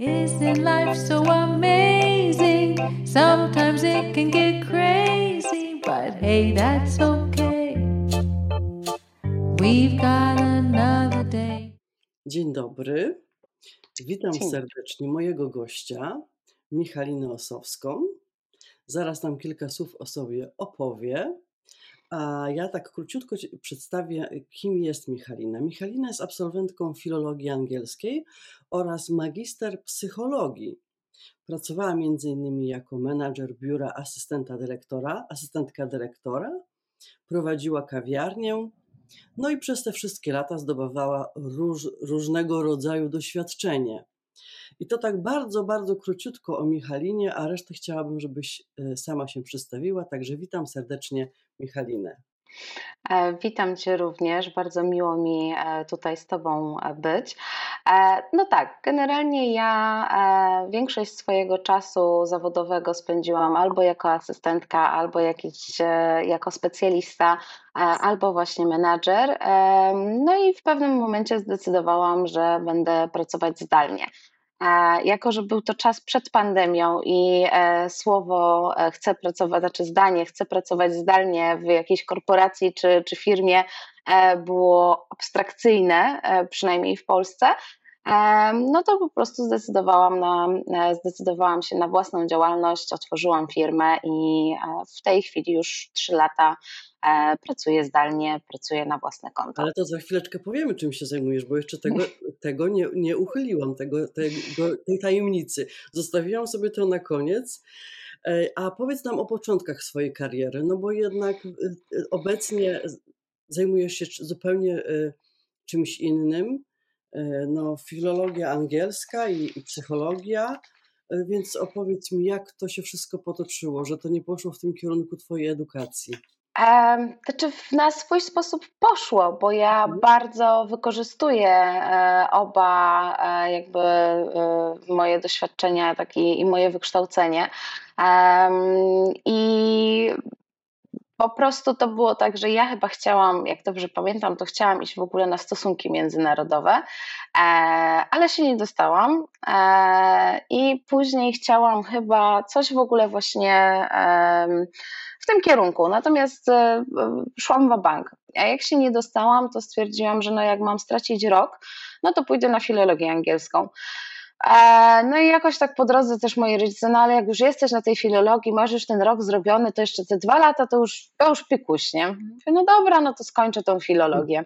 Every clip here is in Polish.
Isn't life so amazing? Sometimes it can get crazy, but hey, that's okay. We've got another day. Dzień dobry. Witam Dzień. serdecznie mojego gościa, Michalinę Osowską. Zaraz nam kilka słów o sobie opowie. A ja tak króciutko ci przedstawię, kim jest Michalina. Michalina jest absolwentką filologii angielskiej oraz magister psychologii. Pracowała m.in. jako menadżer biura asystenta dyrektora, asystentka dyrektora, prowadziła kawiarnię, no i przez te wszystkie lata zdobywała róż, różnego rodzaju doświadczenie. I to tak bardzo, bardzo króciutko o Michalinie, a resztę chciałabym, żebyś e, sama się przedstawiła. Także witam serdecznie Michalinę. E, Witam Cię również, bardzo miło mi e, tutaj z Tobą e, być. No tak, generalnie ja większość swojego czasu zawodowego spędziłam albo jako asystentka, albo jakiś, jako specjalista, albo właśnie menadżer. No i w pewnym momencie zdecydowałam, że będę pracować zdalnie. E, Jako, że był to czas przed pandemią i e, słowo e, chcę pracować, znaczy zdanie chcę pracować zdalnie w jakiejś korporacji czy, czy firmie było abstrakcyjne, przynajmniej w Polsce, no to po prostu zdecydowałam, na, zdecydowałam się na własną działalność, otworzyłam firmę i w tej chwili już trzy lata pracuję zdalnie, pracuję na własne konto. Ale to za chwileczkę powiemy, czym się zajmujesz, bo jeszcze tego, tego nie, nie uchyliłam, tego, tego, tej tajemnicy. Zostawiłam sobie to na koniec. E, A powiedz nam o początkach swojej kariery, no bo jednak e, e, obecnie zajmujesz się zupełnie e, czymś innym. E, No, filologia angielska i, i psychologia, e, więc opowiedz mi, jak to się wszystko potoczyło, że to nie poszło w tym kierunku twojej edukacji. Znaczy w na swój sposób poszło, bo ja Mhm. bardzo wykorzystuję e, oba e, jakby e, moje doświadczenia taki, i moje wykształcenie. I po prostu to było tak, że ja chyba chciałam, jak dobrze pamiętam, to chciałam iść w ogóle na stosunki międzynarodowe, e, ale się nie dostałam. E, I później chciałam chyba coś w ogóle właśnie w tym kierunku. Natomiast e, szłam w bank. A jak się nie dostałam, to stwierdziłam, że no jak mam stracić rok, no to pójdę na filologię angielską. E, No i jakoś tak po drodze też moi rodzice, no ale jak już jesteś na tej filologii, masz już ten rok zrobiony, to jeszcze te dwa lata to już, to już pikuś, nie? Mówię, no dobra, no to skończę tą filologię.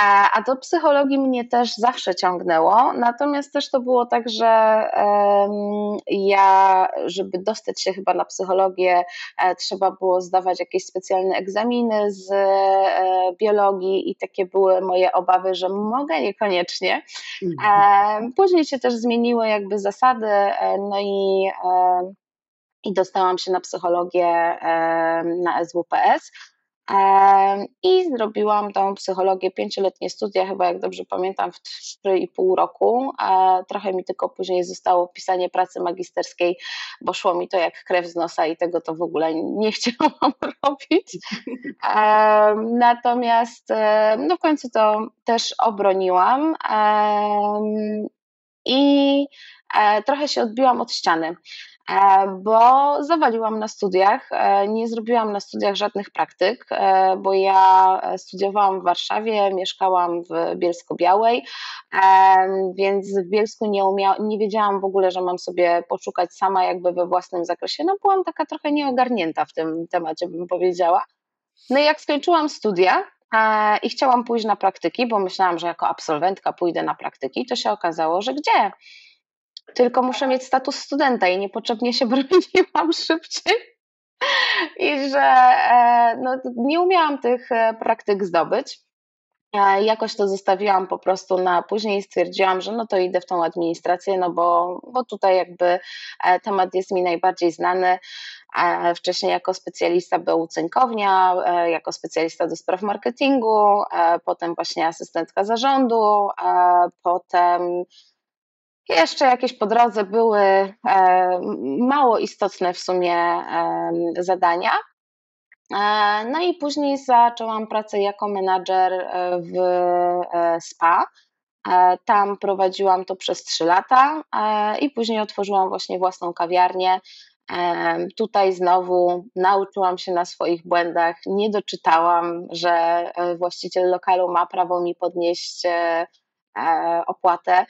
A, a do psychologii mnie też zawsze ciągnęło, natomiast też to było tak, że ja, żeby dostać się chyba na psychologię, e, trzeba było zdawać jakieś specjalne egzaminy z e, biologii i takie były moje obawy, że mogę niekoniecznie. Mhm. E, Później się też zmieniły jakby zasady, e, no i, e, i dostałam się na psychologię e, na SWPS. I zrobiłam tą psychologię pięcioletnie studia, chyba jak dobrze pamiętam, w 3,5 roku. Trochę mi tylko później zostało pisanie pracy magisterskiej, bo szło mi to jak krew z nosa i tego to w ogóle nie chciałam robić. Natomiast no w końcu to też obroniłam i e, trochę się odbiłam od ściany, e, bo zawaliłam na studiach. e, Nie zrobiłam na studiach żadnych praktyk, bo ja studiowałam w Warszawie, mieszkałam w Bielsko-Białej, więc w Bielsku nie, umia- nie wiedziałam w ogóle, że mam sobie poszukać sama jakby we własnym zakresie. No byłam taka trochę nieogarnięta w tym temacie, bym powiedziała. No i jak skończyłam studia i chciałam pójść na praktyki, bo myślałam, że jako absolwentka pójdę na praktyki, to się okazało, że gdzie? Tylko muszę mieć status studenta i niepotrzebnie się broniłam szybciej. I że e, no, nie umiałam tych e, praktyk zdobyć. Jakoś to zostawiłam po prostu na później i stwierdziłam, że no to idę w tą administrację, no bo, bo tutaj jakby e, temat jest mi najbardziej znany. E, Wcześniej jako specjalista był Cynkownia, e, jako specjalista do spraw marketingu, potem właśnie asystentka zarządu, potem jeszcze jakieś po drodze były mało istotne w sumie zadania. E, No i później zaczęłam pracę jako menadżer e, w e, SPA. Tam prowadziłam to przez trzy lata i później otworzyłam właśnie własną kawiarnię. Tutaj znowu nauczyłam się na swoich błędach, nie doczytałam, że właściciel lokalu ma prawo mi podnieść opłatę.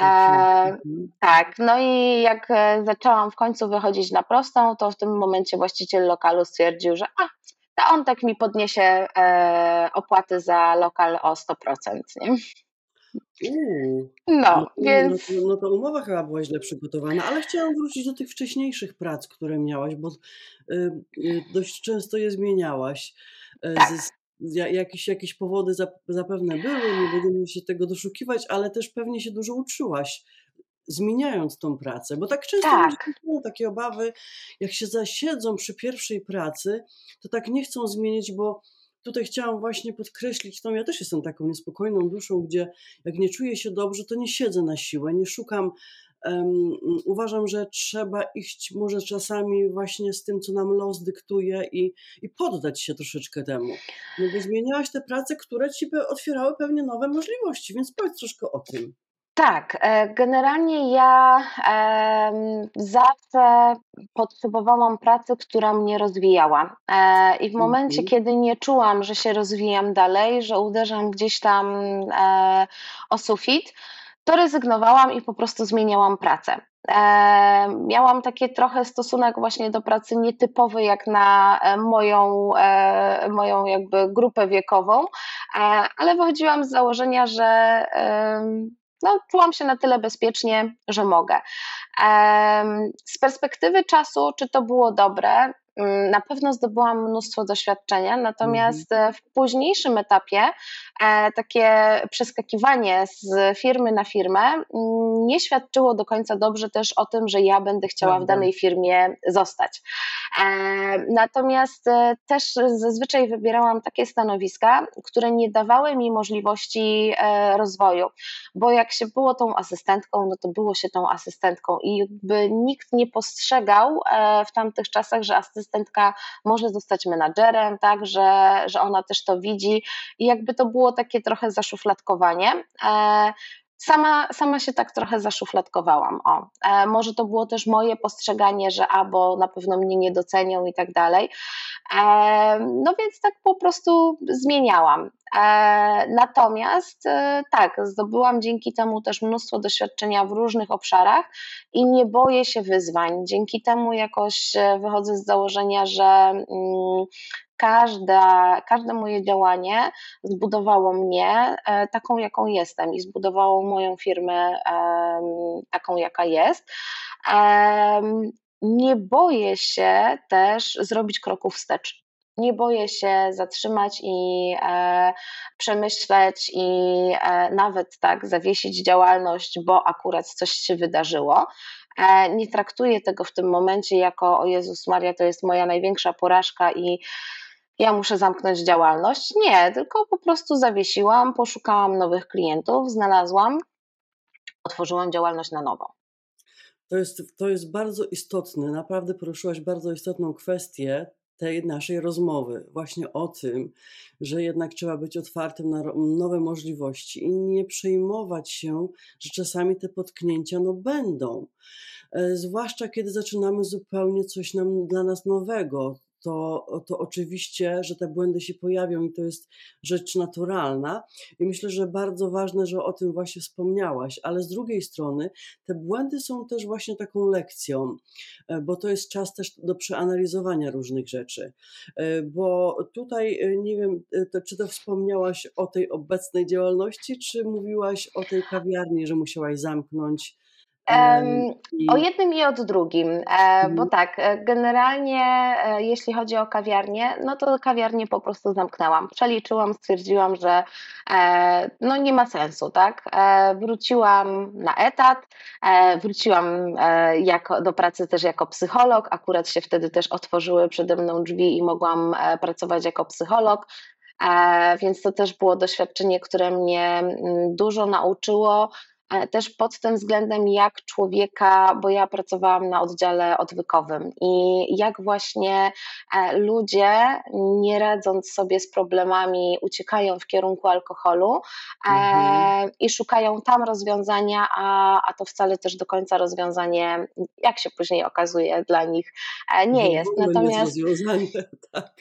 E, tak, no i jak zaczęłam w końcu wychodzić na prostą, to w tym momencie właściciel lokalu stwierdził, że a, to on tak mi podniesie e, opłaty za lokal o 100%. Nie? Uuu, no, no, to, więc. no, no to umowa chyba była źle przygotowana, ale chciałam wrócić do tych wcześniejszych prac, które miałaś, bo y, y, dość często je zmieniałaś. E, tak. Z, jakieś, jakieś powody zapewne były, nie będziemy się tego doszukiwać, ale też pewnie się dużo uczyłaś zmieniając tą pracę, bo tak często tak. takie obawy, jak się zasiedzą przy pierwszej pracy, to tak nie chcą zmienić, bo tutaj chciałam właśnie podkreślić tą, ja też jestem taką niespokojną duszą, gdzie jak nie czuję się dobrze, to nie siedzę na siłę, nie szukam Um, uważam, że trzeba iść może czasami właśnie z tym, co nam los dyktuje i, i poddać się troszeczkę temu. No bo zmieniałaś te prace, które ci otwierały pewnie nowe możliwości, więc powiedz troszkę o tym. Tak, e, generalnie ja zawsze potrzebowałam pracy, która mnie rozwijała. E, I w momencie, mhm. kiedy nie czułam, że się rozwijam dalej, że uderzam gdzieś tam e, o sufit, to rezygnowałam i po prostu zmieniałam pracę. miałam taki trochę stosunek właśnie do pracy nietypowy jak na moją, moją jakby grupę wiekową, ale wychodziłam z założenia, że no, czułam się na tyle bezpiecznie, że mogę. Z perspektywy czasu, czy to było dobre? Mm, na pewno zdobyłam mnóstwo doświadczenia, natomiast mhm. w późniejszym etapie e, takie przeskakiwanie z firmy na firmę mm, nie świadczyło do końca dobrze też o tym, że ja będę chciała w danej firmie zostać. E, natomiast e, też zazwyczaj wybierałam takie stanowiska, które nie dawały mi możliwości rozwoju, bo jak się było tą asystentką, no to było się tą asystentką i jakby nikt nie postrzegał w tamtych czasach, że asystent asystentka może zostać menadżerem, tak, że, że ona też to widzi i jakby to było takie trochę zaszufladkowanie. Sama, sama się tak trochę zaszufladkowałam. O, e, może to było też moje postrzeganie, że albo na pewno mnie nie docenią i tak dalej. E, no więc tak po prostu zmieniałam. E, natomiast e, tak, zdobyłam dzięki temu też mnóstwo doświadczenia w różnych obszarach i nie boję się wyzwań. Dzięki temu jakoś e, wychodzę z założenia, że mm, każde, każde moje działanie zbudowało mnie taką, jaką jestem i zbudowało moją firmę taką, jaka jest. Nie boję się też zrobić kroków wstecz nie boję się zatrzymać i e, przemyśleć i e, nawet tak zawiesić działalność, bo akurat coś się wydarzyło. E, nie traktuję tego w tym momencie jako o Jezus Maria, to jest moja największa porażka i ja muszę zamknąć działalność. Nie, tylko po prostu zawiesiłam, poszukałam nowych klientów, znalazłam, otworzyłam działalność na nowo. To jest, to jest bardzo istotne, naprawdę poruszyłaś bardzo istotną kwestię, tej naszej rozmowy, właśnie o tym, że jednak trzeba być otwartym na nowe możliwości i nie przejmować się, że czasami te potknięcia no będą. E, zwłaszcza kiedy zaczynamy zupełnie coś nam, dla nas nowego, to, to oczywiście, że te błędy się pojawią i to jest rzecz naturalna. I myślę, że bardzo ważne, że o tym właśnie wspomniałaś, ale z drugiej strony te błędy są też właśnie taką lekcją, e, bo to jest czas też do przeanalizowania różnych rzeczy. E, bo tutaj e, nie wiem, to, czy to wspomniałaś o tej obecnej działalności, czy mówiłaś o tej kawiarni, że musiałaś zamknąć o jednym i o drugim, e, bo mhm. tak, e, generalnie e, jeśli chodzi o kawiarnię, no to kawiarnię po prostu zamknęłam. Przeliczyłam, stwierdziłam, że no nie ma sensu, tak? Wróciłam na etat, wróciłam jako, do pracy też jako psycholog, akurat się wtedy też otworzyły przede mną drzwi i mogłam pracować jako psycholog. Więc to też było doświadczenie, które mnie mm, dużo nauczyło też pod tym względem, jak człowieka, bo ja pracowałam na oddziale odwykowym i jak właśnie e, ludzie, nie radząc sobie z problemami, uciekają w kierunku alkoholu mhm. i szukają tam rozwiązania, a, a to wcale też do końca rozwiązanie, jak się później okazuje, dla nich nie jest. Natomiast. Nie tak.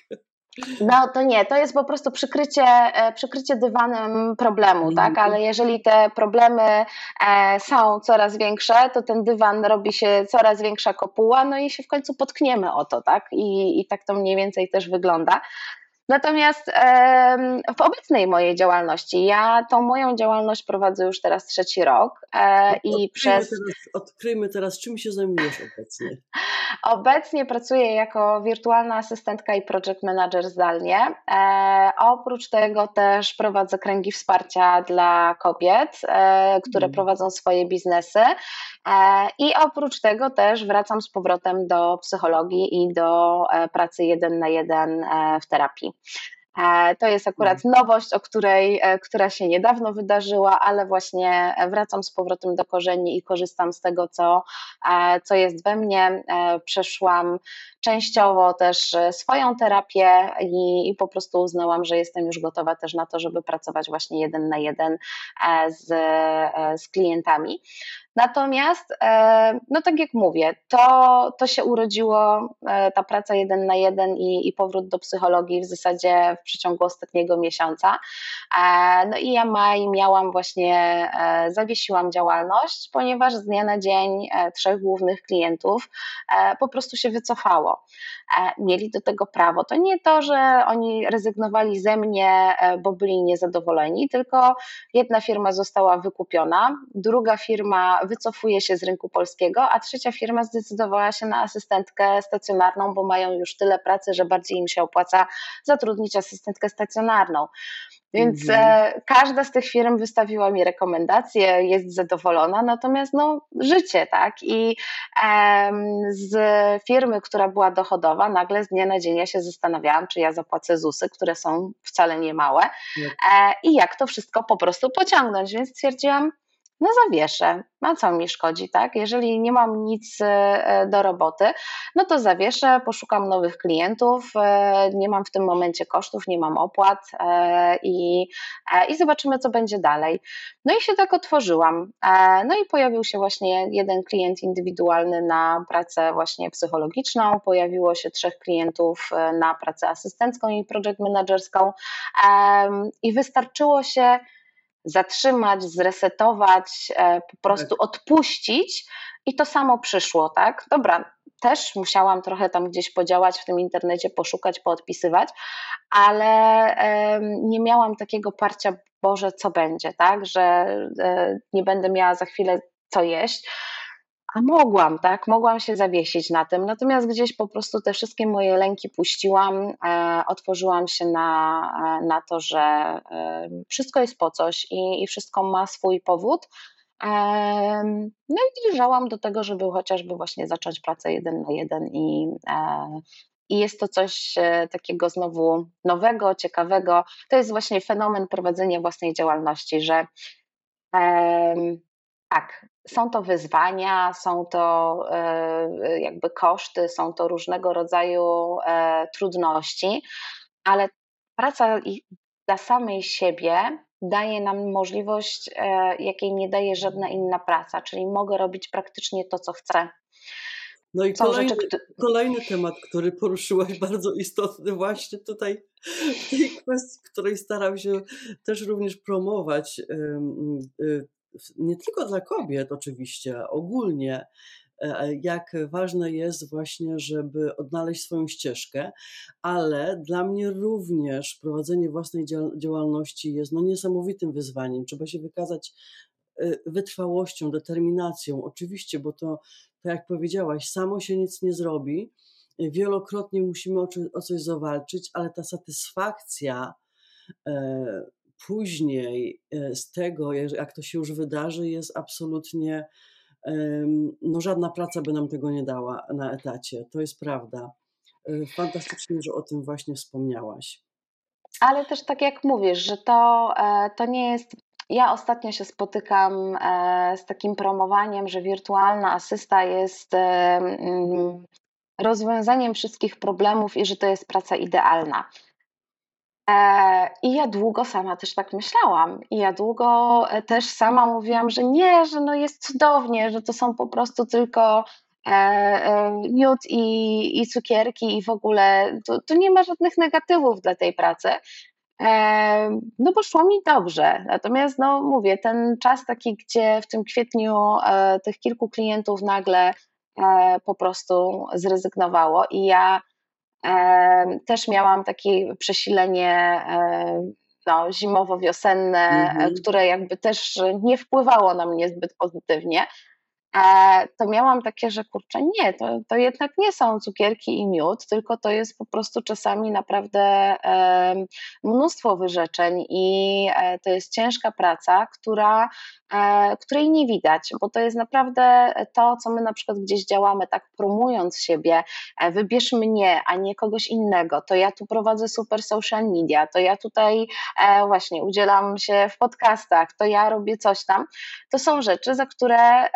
No to nie, to jest po prostu przykrycie, e, przykrycie dywanem problemu, tak? Mhm. Ale jeżeli te problemy e, są coraz większe, to ten dywan robi się coraz większa kopuła, no i się w końcu potkniemy o to, tak? I, i tak to mniej więcej też wygląda. Natomiast w obecnej mojej działalności, ja tą moją działalność prowadzę już teraz trzeci rok e, i odkryjmy przez. Teraz, odkryjmy teraz, czym się zajmujesz obecnie. Obecnie pracuję jako wirtualna asystentka i project manager zdalnie. E, oprócz tego też prowadzę kręgi wsparcia dla kobiet, e, które mm. prowadzą swoje biznesy. I oprócz tego też wracam z powrotem do psychologii i do pracy jeden na jeden w terapii. E, to jest akurat mhm. nowość, o której, e, która się niedawno wydarzyła, ale właśnie wracam z powrotem do korzeni i korzystam z tego, co, e, co jest we mnie. Przeszłam częściowo też swoją terapię i, i po prostu uznałam, że jestem już gotowa też na to, żeby pracować właśnie jeden na jeden z, z klientami. Natomiast, e, no tak jak mówię, to, to się urodziło, e, ta praca jeden na jeden i, i powrót do psychologii w zasadzie w przeciągu ostatniego miesiąca. E, no i ja maj miałam właśnie, zawiesiłam działalność, ponieważ z dnia na dzień trzech głównych klientów po prostu się wycofało. Mieli do tego prawo. To nie to, że oni rezygnowali ze mnie, bo byli niezadowoleni, tylko jedna firma została wykupiona, druga firma wycofuje się z rynku polskiego, a trzecia firma zdecydowała się na asystentkę stacjonarną, bo mają już tyle pracy, że bardziej im się opłaca zatrudnić asystentkę stacjonarną. Więc mhm. e, każda z tych firm wystawiła mi rekomendacje, jest zadowolona, natomiast no, życie, tak? I z firmy, która była dochodowa, nagle z dnia na dzień ja się zastanawiałam, czy ja zapłacę ZUSy, które są wcale nie małe, e, i jak to wszystko po prostu pociągnąć. Więc stwierdziłam, no zawieszę. A co mi szkodzi, tak? Jeżeli nie mam nic e, e, do roboty, no to zawieszę, poszukam nowych klientów, e, nie mam w tym momencie kosztów, nie mam opłat i, i zobaczymy, co będzie dalej. No i się tak otworzyłam. No i pojawił się właśnie jeden klient indywidualny na pracę właśnie psychologiczną, pojawiło się trzech klientów na pracę asystencką i project managerską i wystarczyło się zatrzymać, zresetować, e, po prostu tak. odpuścić i to samo przyszło, tak? Dobra, też musiałam trochę tam gdzieś podziałać w tym internecie, poszukać, poodpisywać, ale nie miałam takiego parcia, Boże, co będzie, tak? Że e, nie będę miała za chwilę co jeść a mogłam, tak, mogłam się zawiesić na tym, natomiast gdzieś po prostu te wszystkie moje lęki puściłam, e, otworzyłam się na, e, na to, że e, wszystko jest po coś i, i wszystko ma swój powód. E, no i dojrzałam do tego, żeby chociażby właśnie zacząć pracę jeden na jeden i, e, i jest to coś e, takiego znowu nowego, ciekawego. To jest właśnie fenomen prowadzenia własnej działalności, że tak, są to wyzwania, są to e, jakby koszty, są to różnego rodzaju e, trudności, ale praca dla samej siebie daje nam możliwość, e, jakiej nie daje żadna inna praca, czyli mogę robić praktycznie to, co chcę. No i kolejny, rzeczy, kolejny temat, który poruszyłaś, bardzo istotny właśnie tutaj w tej kwestii, której staram się też również promować nie tylko dla kobiet oczywiście, ogólnie, e, jak ważne jest właśnie, żeby odnaleźć swoją ścieżkę, ale dla mnie również prowadzenie własnej działalności jest no niesamowitym wyzwaniem. Trzeba się wykazać e, wytrwałością, determinacją, oczywiście, bo to, tak jak powiedziałaś, samo się nic nie zrobi. Wielokrotnie musimy o coś zawalczyć, ale ta satysfakcja e, później e, z tego, jak to się już wydarzy, jest absolutnie, no żadna praca by nam tego nie dała na etacie. To jest prawda. E, fantastycznie, że o tym właśnie wspomniałaś. Ale też tak jak mówisz, że to, e, to nie jest ja ostatnio się spotykam z takim promowaniem, że wirtualna asysta jest mm, rozwiązaniem wszystkich problemów i że to jest praca idealna. E, I ja długo sama też tak myślałam. I ja długo też sama mówiłam, że nie, że no jest cudownie, że to są po prostu tylko miód i, i cukierki i w ogóle to, to nie ma żadnych negatywów dla tej pracy. No bo szło mi dobrze. Natomiast no mówię, ten czas taki, gdzie w tym kwietniu e, tych kilku klientów nagle e, po prostu zrezygnowało i ja też miałam takie przesilenie e, no, zimowo-wiosenne, mhm. które jakby też nie wpływało na mnie zbyt pozytywnie to miałam takie, że kurczę, nie, to, to jednak nie są cukierki i miód, tylko to jest po prostu czasami naprawdę mnóstwo wyrzeczeń i e, to jest ciężka praca, która, e, której nie widać, bo to jest naprawdę to, co my na przykład gdzieś działamy, tak promując siebie, e, wybierz mnie, a nie kogoś innego, to ja tu prowadzę super social media, to ja tutaj właśnie udzielam się w podcastach, to ja robię coś tam, to są rzeczy, za które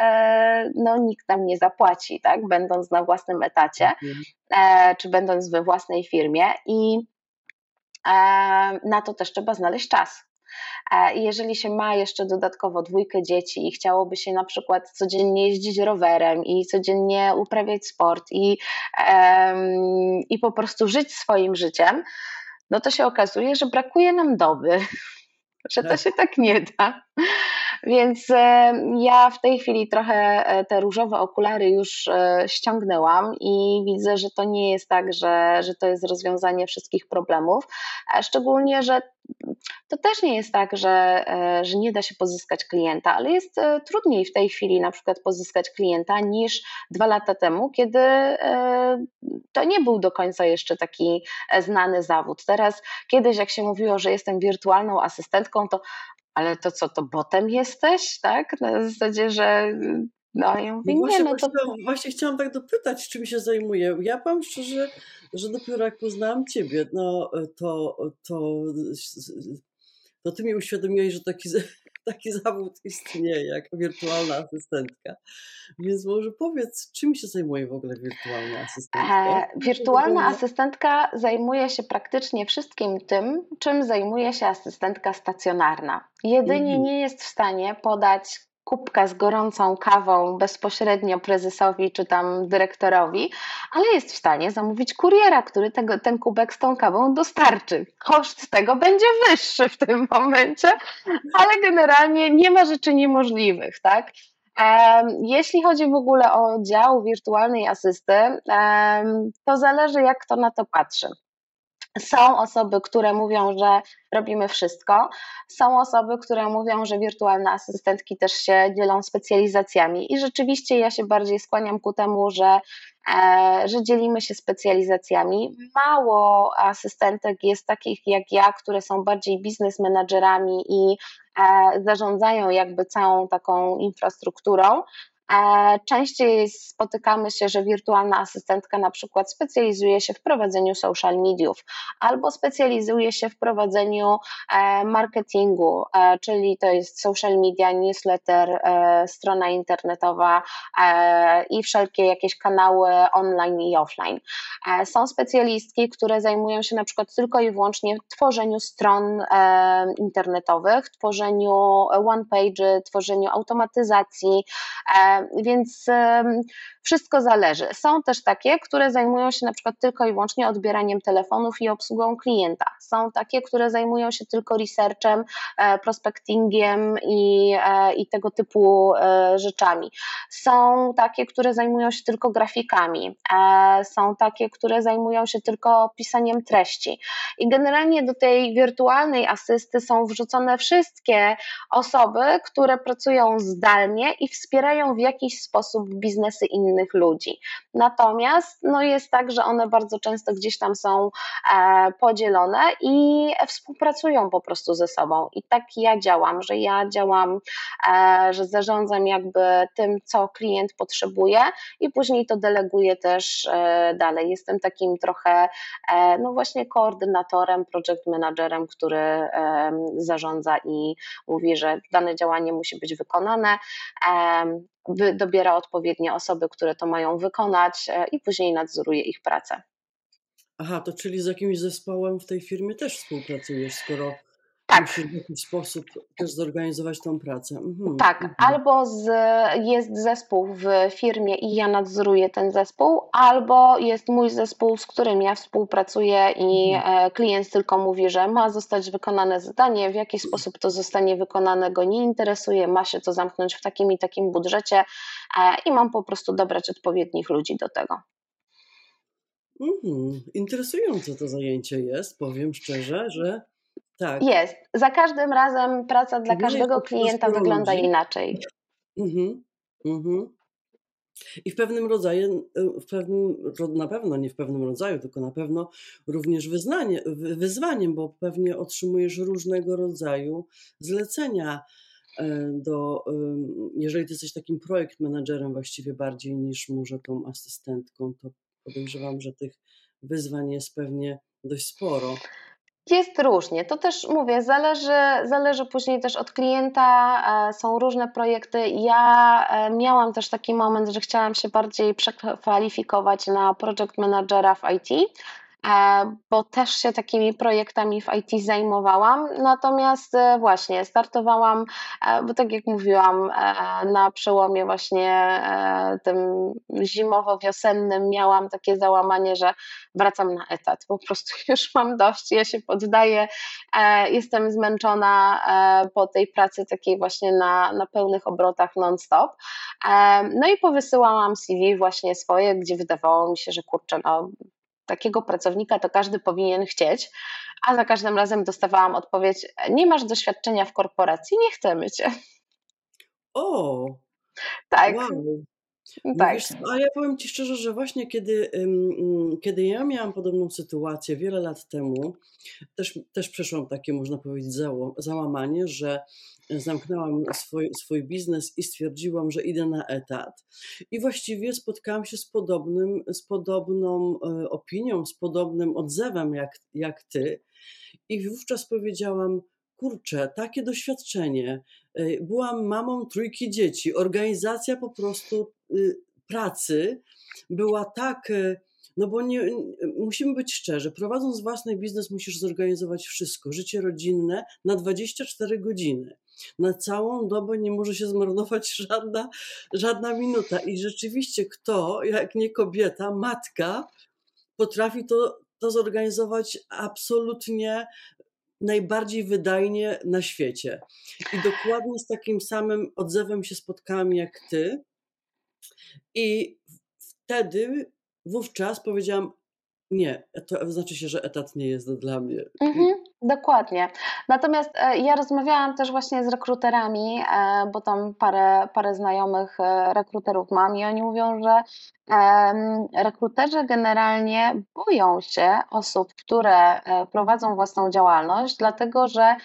no, nikt nam nie zapłaci, tak? będąc na własnym etacie, mhm. e, czy będąc we własnej firmie i e, na to też trzeba znaleźć czas. E, jeżeli się ma jeszcze dodatkowo dwójkę dzieci i chciałoby się na przykład codziennie jeździć rowerem i codziennie uprawiać sport i, i po prostu żyć swoim życiem, no to się okazuje, że brakuje nam doby, że to tak. się tak nie da. Więc e, ja w tej chwili trochę e, te różowe okulary już e, ściągnęłam i widzę, że to nie jest tak, że, że to jest rozwiązanie wszystkich problemów. Szczególnie, że to też nie jest tak, że, że nie da się pozyskać klienta, ale jest trudniej w tej chwili na przykład pozyskać klienta niż dwa lata temu, kiedy to nie był do końca jeszcze taki znany zawód. Teraz kiedyś, jak się mówiło, że jestem wirtualną asystentką, to ale to co, to botem jesteś, tak? Na zasadzie, że no ja mówię, no właśnie, nie, no to... Właśnie, właśnie chciałam tak dopytać, czym się zajmuję. Ja powiem szczerze, że dopiero jak poznałam Ciebie, no to, to, to Ty mi uświadomiłeś, że taki, taki zawód istnieje, jak wirtualna asystentka. Więc może powiedz, czym się zajmuje w ogóle wirtualna asystentka? E, wirtualna asystentka zajmuje się praktycznie wszystkim tym, czym zajmuje się asystentka stacjonarna. Jedynie mhm. nie jest w stanie podać kubka z gorącą kawą bezpośrednio prezesowi czy tam dyrektorowi, ale jest w stanie zamówić kuriera, który tego, ten kubek z tą kawą dostarczy. Koszt tego będzie wyższy w tym momencie, ale generalnie nie ma rzeczy niemożliwych, tak? Jeśli chodzi w ogóle o dział wirtualnej asysty, to zależy jak kto na to patrzy. Są osoby, które mówią, że robimy wszystko. Są osoby, które mówią, że wirtualne asystentki też się dzielą specjalizacjami. I rzeczywiście ja się bardziej skłaniam ku temu, że, e, że dzielimy się specjalizacjami. Mało asystentek jest takich jak ja, które są bardziej biznes menadżerami i e, zarządzają jakby całą taką infrastrukturą. Częściej spotykamy się, że wirtualna asystentka na przykład specjalizuje się w prowadzeniu social mediów albo specjalizuje się w prowadzeniu e, marketingu, e, czyli to jest social media, newsletter, e, strona internetowa i wszelkie jakieś kanały online i offline. Są specjalistki, które zajmują się na przykład tylko i wyłącznie tworzeniu stron internetowych, tworzeniu one page, tworzeniu automatyzacji, więc wszystko zależy. Są też takie, które zajmują się na przykład tylko i wyłącznie odbieraniem telefonów i obsługą klienta. Są takie, które zajmują się tylko researchem, e, prospectingiem i, e, i tego typu e, rzeczami. Są takie, które zajmują się tylko grafikami. Są takie, które zajmują się tylko pisaniem treści. I generalnie do tej wirtualnej asysty są wrzucone wszystkie osoby, które pracują zdalnie i wspierają w jakiś sposób biznesy innych ludzi. Natomiast no jest tak, że one bardzo często gdzieś tam są e, podzielone i współpracują po prostu ze sobą. I tak ja działam, że ja działam, e, że zarządzam jakby tym, co klient potrzebuje i później to deleguję też e, dalej. Jestem takim trochę, e, no właśnie koordynatorem, project managerem, który e, zarządza i mówi, że dane działanie musi być wykonane, dobiera odpowiednie osoby, które to mają wykonać i później nadzoruje ich pracę. Aha, to czyli z jakimś zespołem w tej firmie też współpracujesz, skoro tak. w jakiś sposób też zorganizować tą pracę. Mhm. Tak, mhm. albo z, jest zespół w firmie i ja nadzoruję ten zespół, albo jest mój zespół, z którym ja współpracuję i mhm. E, klient tylko mówi, że ma zostać wykonane zadanie, w jaki sposób to zostanie wykonane go nie interesuje, ma się to zamknąć w takim i takim budżecie e, i mam po prostu dobrać odpowiednich ludzi do tego. Mhm. Interesujące to zajęcie jest, powiem szczerze, że tak. Jest. Za każdym razem praca dla każdego klienta wygląda ludzi. inaczej. Mhm. Mhm. I w pewnym rodzaju, w pewnym, na pewno nie w pewnym rodzaju, tylko na pewno również wyznanie, wyzwaniem, bo pewnie otrzymujesz różnego rodzaju zlecenia e, do, jeżeli ty jesteś takim projekt menadżerem właściwie bardziej niż może tą asystentką, to podejrzewam, że tych wyzwań jest pewnie dość sporo. Jest różnie. To też mówię, zależy, zależy później też od klienta. E, są różne projekty. Ja e, miałam też taki moment, że chciałam się bardziej przekwalifikować na project managera w IT. E, bo też się takimi projektami w IT zajmowałam. Natomiast e, właśnie startowałam, e, bo tak jak mówiłam, na przełomie właśnie tym zimowo-wiosennym miałam takie załamanie, że wracam na etat. Po prostu już mam dość, ja się poddaję, jestem zmęczona po tej pracy takiej właśnie na, na pełnych obrotach non-stop. No i powysyłałam CV właśnie swoje, gdzie wydawało mi się, że kurczę, no takiego pracownika to każdy powinien chcieć, a za każdym razem dostawałam odpowiedź: Nie masz doświadczenia w korporacji, nie chcemy cię. O! Tak. Wow. No tak. Wiesz, a ja powiem Ci szczerze, że właśnie kiedy, kiedy ja miałam podobną sytuację wiele lat temu, też, też przeszłam takie, można powiedzieć, załamanie, że zamknęłam swój, swój biznes i stwierdziłam, że idę na etat. I właściwie spotkałam się z, podobnym, z podobną e, opinią, z podobnym odzewem jak, jak Ty. I wówczas powiedziałam, kurczę, takie doświadczenie. E, byłam mamą trójki dzieci. Organizacja po prostu pracy była tak. E, no bo nie, musimy być szczerzy, prowadząc własny biznes musisz zorganizować wszystko, życie rodzinne na 24 godziny. Na całą dobę nie może się zmarnować żadna, żadna minuta. I rzeczywiście kto, jak nie kobieta, matka, potrafi to, to zorganizować absolutnie najbardziej wydajnie na świecie. I dokładnie z takim samym odzewem się spotkałam jak ty. I wtedy, wówczas powiedziałam, nie, to znaczy się, że etat nie jest dla mnie. Mhm, dokładnie. Natomiast e, ja rozmawiałam też właśnie z rekruterami, e, bo tam parę, parę znajomych e, rekruterów mam i oni mówią, że rekruterzy generalnie boją się osób, które prowadzą własną działalność, dlatego że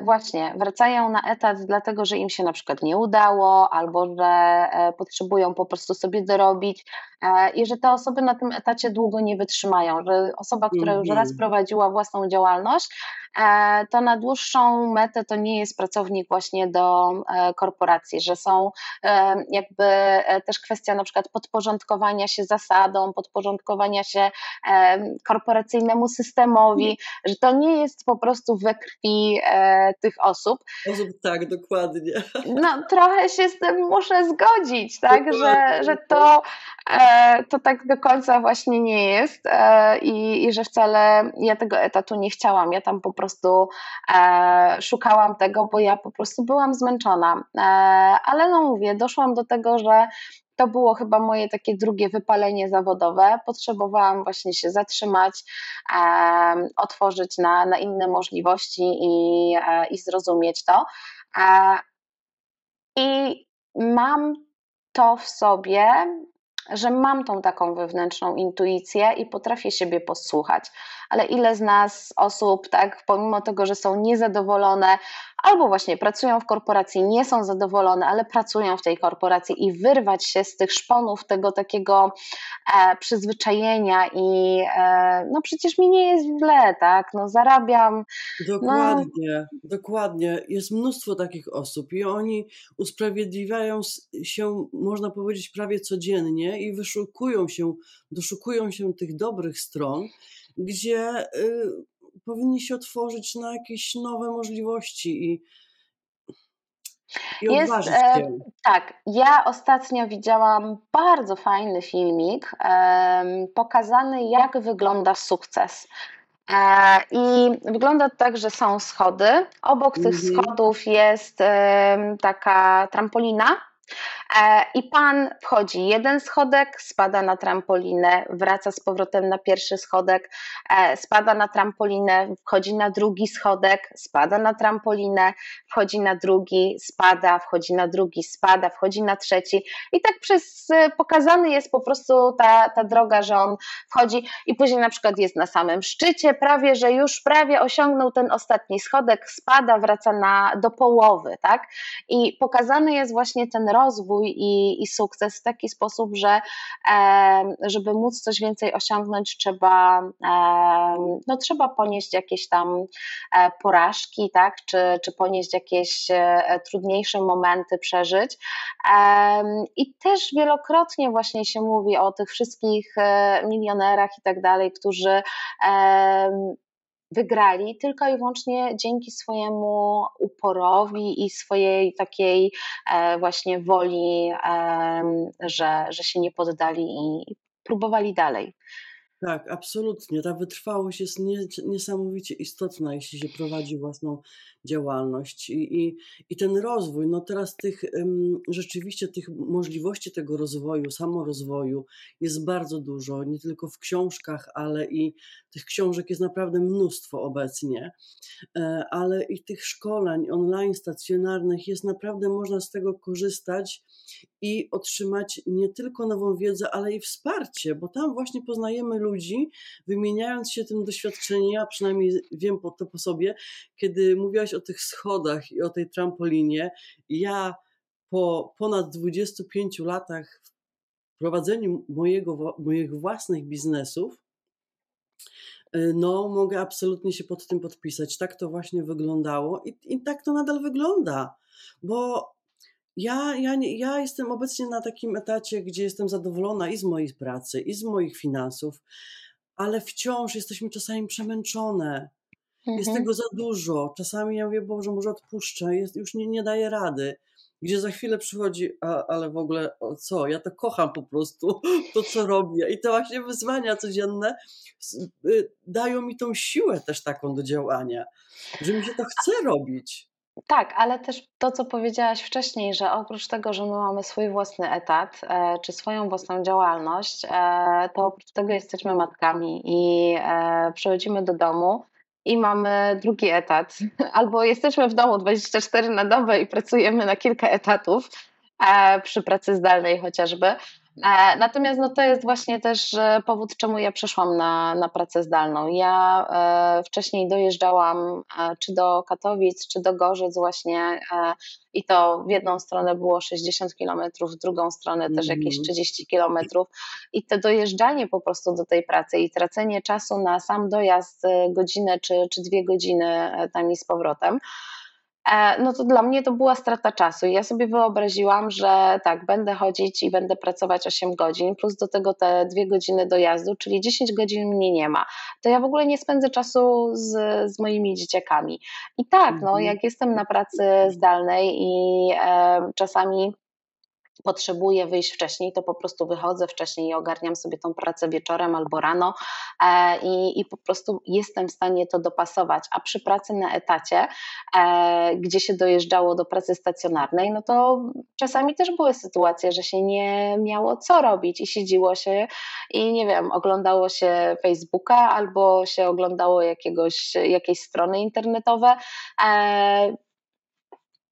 właśnie, wracają na etat dlatego, że im się na przykład nie udało, albo że e, potrzebują po prostu sobie dorobić e, i że te osoby na tym etacie długo nie wytrzymają, że osoba, która już raz mhm. prowadziła własną działalność, to na dłuższą metę to nie jest pracownik właśnie do korporacji, że są jakby też kwestia na przykład podporządkowania się zasadom, podporządkowania się korporacyjnemu systemowi, że to nie jest po prostu we krwi e, tych osób. Osób, tak, dokładnie. No, trochę się z tym muszę zgodzić, tak, że, że to, e, to tak do końca właśnie nie jest e, i, i że wcale ja tego etatu nie chciałam. Ja tam po prostu e, szukałam tego, bo ja po prostu byłam zmęczona. E, ale no mówię, doszłam do tego, że to było chyba moje takie drugie wypalenie zawodowe. Potrzebowałam właśnie się zatrzymać, e, otworzyć na, na inne możliwości i, e, i zrozumieć to. E, I mam to w sobie, że mam tą taką wewnętrzną intuicję i potrafię siebie posłuchać. Ale ile z nas osób, tak, pomimo tego, że są niezadowolone, albo właśnie pracują w korporacji, nie są zadowolone, ale pracują w tej korporacji i wyrwać się z tych szponów tego takiego e, przyzwyczajenia i e, no przecież mi nie jest źle, tak, no zarabiam. Dokładnie, no. dokładnie. Jest mnóstwo takich osób i oni usprawiedliwiają się, można powiedzieć, prawie codziennie i wyszukują się, doszukują się tych dobrych stron, gdzie y, powinni się otworzyć na jakieś nowe możliwości i, i jest, e, Tak, ja ostatnio widziałam bardzo fajny filmik e, pokazany, jak wygląda sukces. E, I wygląda tak, że są schody. Obok tych mhm. schodów jest taka trampolina I pan wchodzi jeden schodek, spada na trampolinę, wraca z powrotem na pierwszy schodek, e, spada na trampolinę, wchodzi na drugi schodek, spada na trampolinę, wchodzi na drugi, spada, wchodzi na drugi, spada, wchodzi na trzeci. I tak przez e, pokazany jest po prostu ta, ta droga, że on wchodzi i później na przykład jest na samym szczycie, prawie, że już prawie osiągnął ten ostatni schodek, spada, wraca na, do połowy, tak? I pokazany jest właśnie ten rozwój i, i sukces w taki sposób, że żeby móc coś więcej osiągnąć, trzeba, no, trzeba ponieść jakieś tam e, porażki, tak? czy, czy ponieść jakieś e, trudniejsze momenty, przeżyć. I też wielokrotnie właśnie się mówi o tych wszystkich e, milionerach i tak dalej, którzy wygrali tylko i wyłącznie dzięki swojemu uporowi i swojej takiej e, właśnie woli, że, że się nie poddali i próbowali dalej. Tak, absolutnie. Ta wytrwałość jest nie, niesamowicie istotna, jeśli się prowadzi własną działalność i, i, i ten rozwój. No teraz tych rzeczywiście tych możliwości tego rozwoju, samorozwoju jest bardzo dużo, nie tylko w książkach, ale i tych książek jest naprawdę mnóstwo obecnie, e, ale i tych szkoleń online, stacjonarnych jest naprawdę można z tego korzystać i otrzymać nie tylko nową wiedzę, ale i wsparcie, bo tam właśnie poznajemy ludzi, wymieniając się tym doświadczeniem. Ja przynajmniej wiem po to po sobie, kiedy mówiłaś o tych schodach i o tej trampolinie. Ja po ponad 25 latach w prowadzeniu mojego, moich własnych biznesów, y, no, mogę absolutnie się pod tym podpisać. Tak to właśnie wyglądało i, i tak to nadal wygląda, bo ja, ja, nie, ja jestem obecnie na takim etacie, gdzie jestem zadowolona i z mojej pracy, i z moich finansów, ale wciąż jesteśmy czasami przemęczone. Mhm. Jest tego za dużo. Czasami ja mówię, Boże, może odpuszczę, jest, już nie, nie daję rady. Gdzie za chwilę przychodzi, a, ale w ogóle o co? Ja to kocham po prostu, to co robię. I te właśnie wyzwania codzienne y, dają mi tą siłę też taką do działania, że mi się to chce robić. Tak, ale też to, co powiedziałaś wcześniej, że oprócz tego, że my mamy swój własny etat e, czy swoją własną działalność, e, to oprócz tego jesteśmy matkami i e, przychodzimy do domu i mamy drugi etat, albo jesteśmy w domu 24 na dobę i pracujemy na kilka etatów przy pracy zdalnej chociażby. E, natomiast no, to jest właśnie też e, powód, czemu ja przeszłam na, na pracę zdalną. Ja e, wcześniej dojeżdżałam czy do Katowic, czy do Gorzec właśnie i to w jedną stronę było 60 kilometrów, w drugą stronę mm. też jakieś 30 mhm. kilometrów i to dojeżdżanie po prostu do tej pracy i tracenie czasu na sam dojazd godzinę czy, czy dwie godziny tam i z powrotem, no to dla mnie to była strata czasu. I ja sobie wyobraziłam, że tak, będę chodzić i będę pracować 8 godzin, plus do tego te dwie godziny dojazdu, czyli 10 godzin mnie nie ma. To ja w ogóle nie spędzę czasu z, z moimi dzieciakami. I tak, no, mhm. jak jestem na pracy zdalnej i e, czasami potrzebuję wyjść wcześniej, to po prostu wychodzę wcześniej i ogarniam sobie tą pracę wieczorem albo rano e, i, i po prostu jestem w stanie to dopasować. A przy pracy na etacie, e, gdzie się dojeżdżało do pracy stacjonarnej, no to czasami też były sytuacje, że się nie miało co robić i siedziło się i nie wiem, oglądało się Facebooka albo się oglądało jakiegoś, jakieś strony internetowe.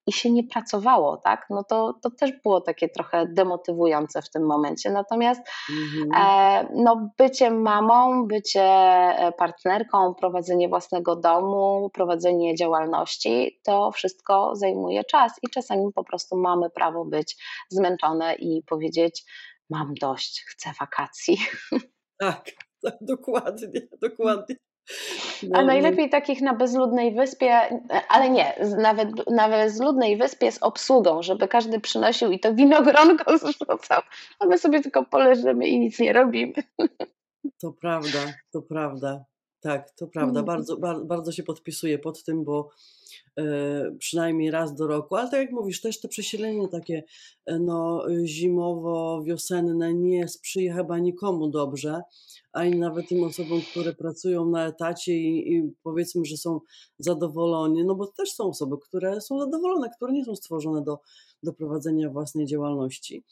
I się nie pracowało, tak? No to, to też było takie trochę demotywujące w tym momencie. Natomiast mhm. e, no, bycie mamą, bycie e, partnerką, prowadzenie własnego domu, prowadzenie działalności, to wszystko zajmuje czas i czasami po prostu mamy prawo być zmęczone i powiedzieć: Mam dość, chcę wakacji. Tak, tak dokładnie, dokładnie. No, A najlepiej takich na bezludnej wyspie, ale nie, nawet na bezludnej wyspie z obsługą, żeby każdy przynosił i to winogronko zrzucał, a my sobie tylko poleżymy i nic nie robimy. To prawda, to prawda. Tak, to prawda. Mhm. Bardzo, bardzo, bardzo się podpisuję pod tym, bo e, przynajmniej raz do roku, ale tak jak mówisz, też te przesilenie takie e, no, zimowo-wiosenne nie sprzyja chyba nikomu dobrze, ani nawet tym osobom, które pracują na etacie i, i powiedzmy, że są zadowoleni, no bo też są osoby, które są zadowolone, które nie są stworzone do, do prowadzenia własnej działalności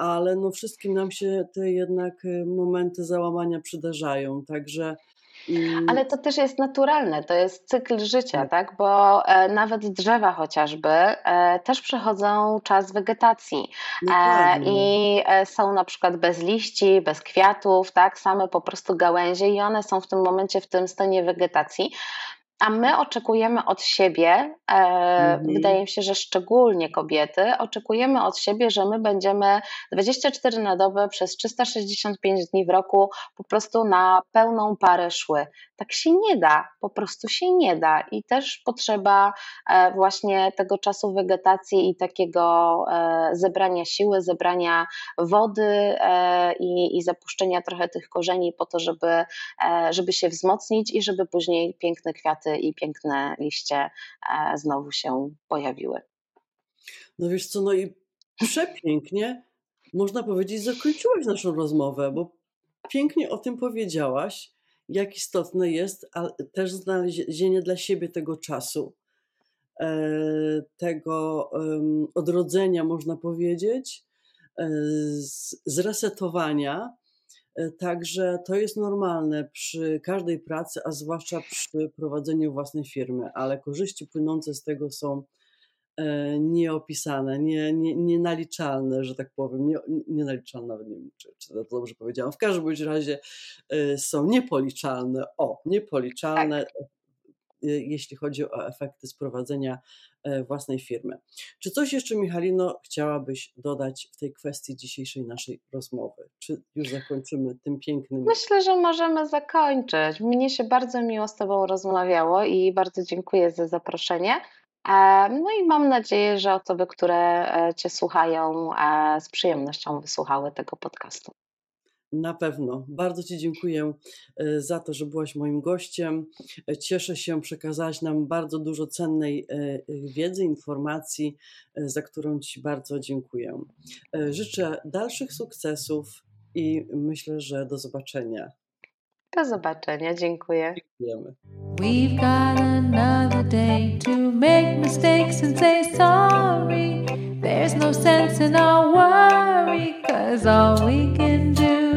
ale no wszystkim nam się te jednak e, momenty załamania przydarzają, także ale to też jest naturalne, to jest cykl życia, tak? tak? Bo e, nawet drzewa chociażby e, też przechodzą czas wegetacji e, i są na przykład bez liści, bez kwiatów, tak? Same po prostu gałęzie i one są w tym momencie w tym stanie wegetacji. A my oczekujemy od siebie, e, mhm. wydaje mi się, że szczególnie kobiety, oczekujemy od siebie, że my będziemy 24 na dobę przez 365 dni w roku po prostu na pełną parę szły. Tak się nie da, po prostu się nie da i też potrzeba e, właśnie tego czasu wegetacji i takiego e, zebrania siły, zebrania wody i, i zapuszczenia trochę tych korzeni po to, żeby, żeby się wzmocnić i żeby później piękne kwiaty kwiaty i piękne liście e, znowu się pojawiły. No wiesz co, no i przepięknie, można powiedzieć, zakończyłaś naszą rozmowę, bo pięknie o tym powiedziałaś, jak istotne jest też znalezienie dla siebie tego czasu, e, tego odrodzenia, można powiedzieć, e, zresetowania, także to jest normalne przy każdej pracy, a zwłaszcza przy prowadzeniu własnej firmy, ale korzyści płynące z tego są e, nieopisane, nie, nie, nienaliczalne, że tak powiem, nie, nienaliczalne, nawet nie wiem, czy, czy to dobrze powiedziałam. W każdym razie e, są niepoliczalne, o, niepoliczalne, tak. Jeśli chodzi o efekty sprowadzenia E, własnej firmy. Czy coś jeszcze, Michalino, chciałabyś dodać w tej kwestii dzisiejszej naszej rozmowy? Czy już zakończymy tym pięknym? Myślę, że możemy zakończyć. Mnie się bardzo miło z Tobą rozmawiało i bardzo dziękuję za zaproszenie. E, no i mam nadzieję, że osoby, które e, Cię słuchają, z przyjemnością wysłuchały tego podcastu. Na pewno. Bardzo Ci dziękuję e, za to, że byłaś moim gościem. E, cieszę się, przekazałaś nam bardzo dużo cennej e, wiedzy, informacji, za którą Ci bardzo dziękuję. Życzę dalszych sukcesów i myślę, że do zobaczenia. Do zobaczenia, dziękuję. Dziękujemy. We've got another day to make mistakes and say sorry. There's no sense in our worry, cause all we can do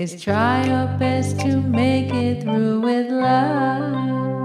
is try your best to make it through with love.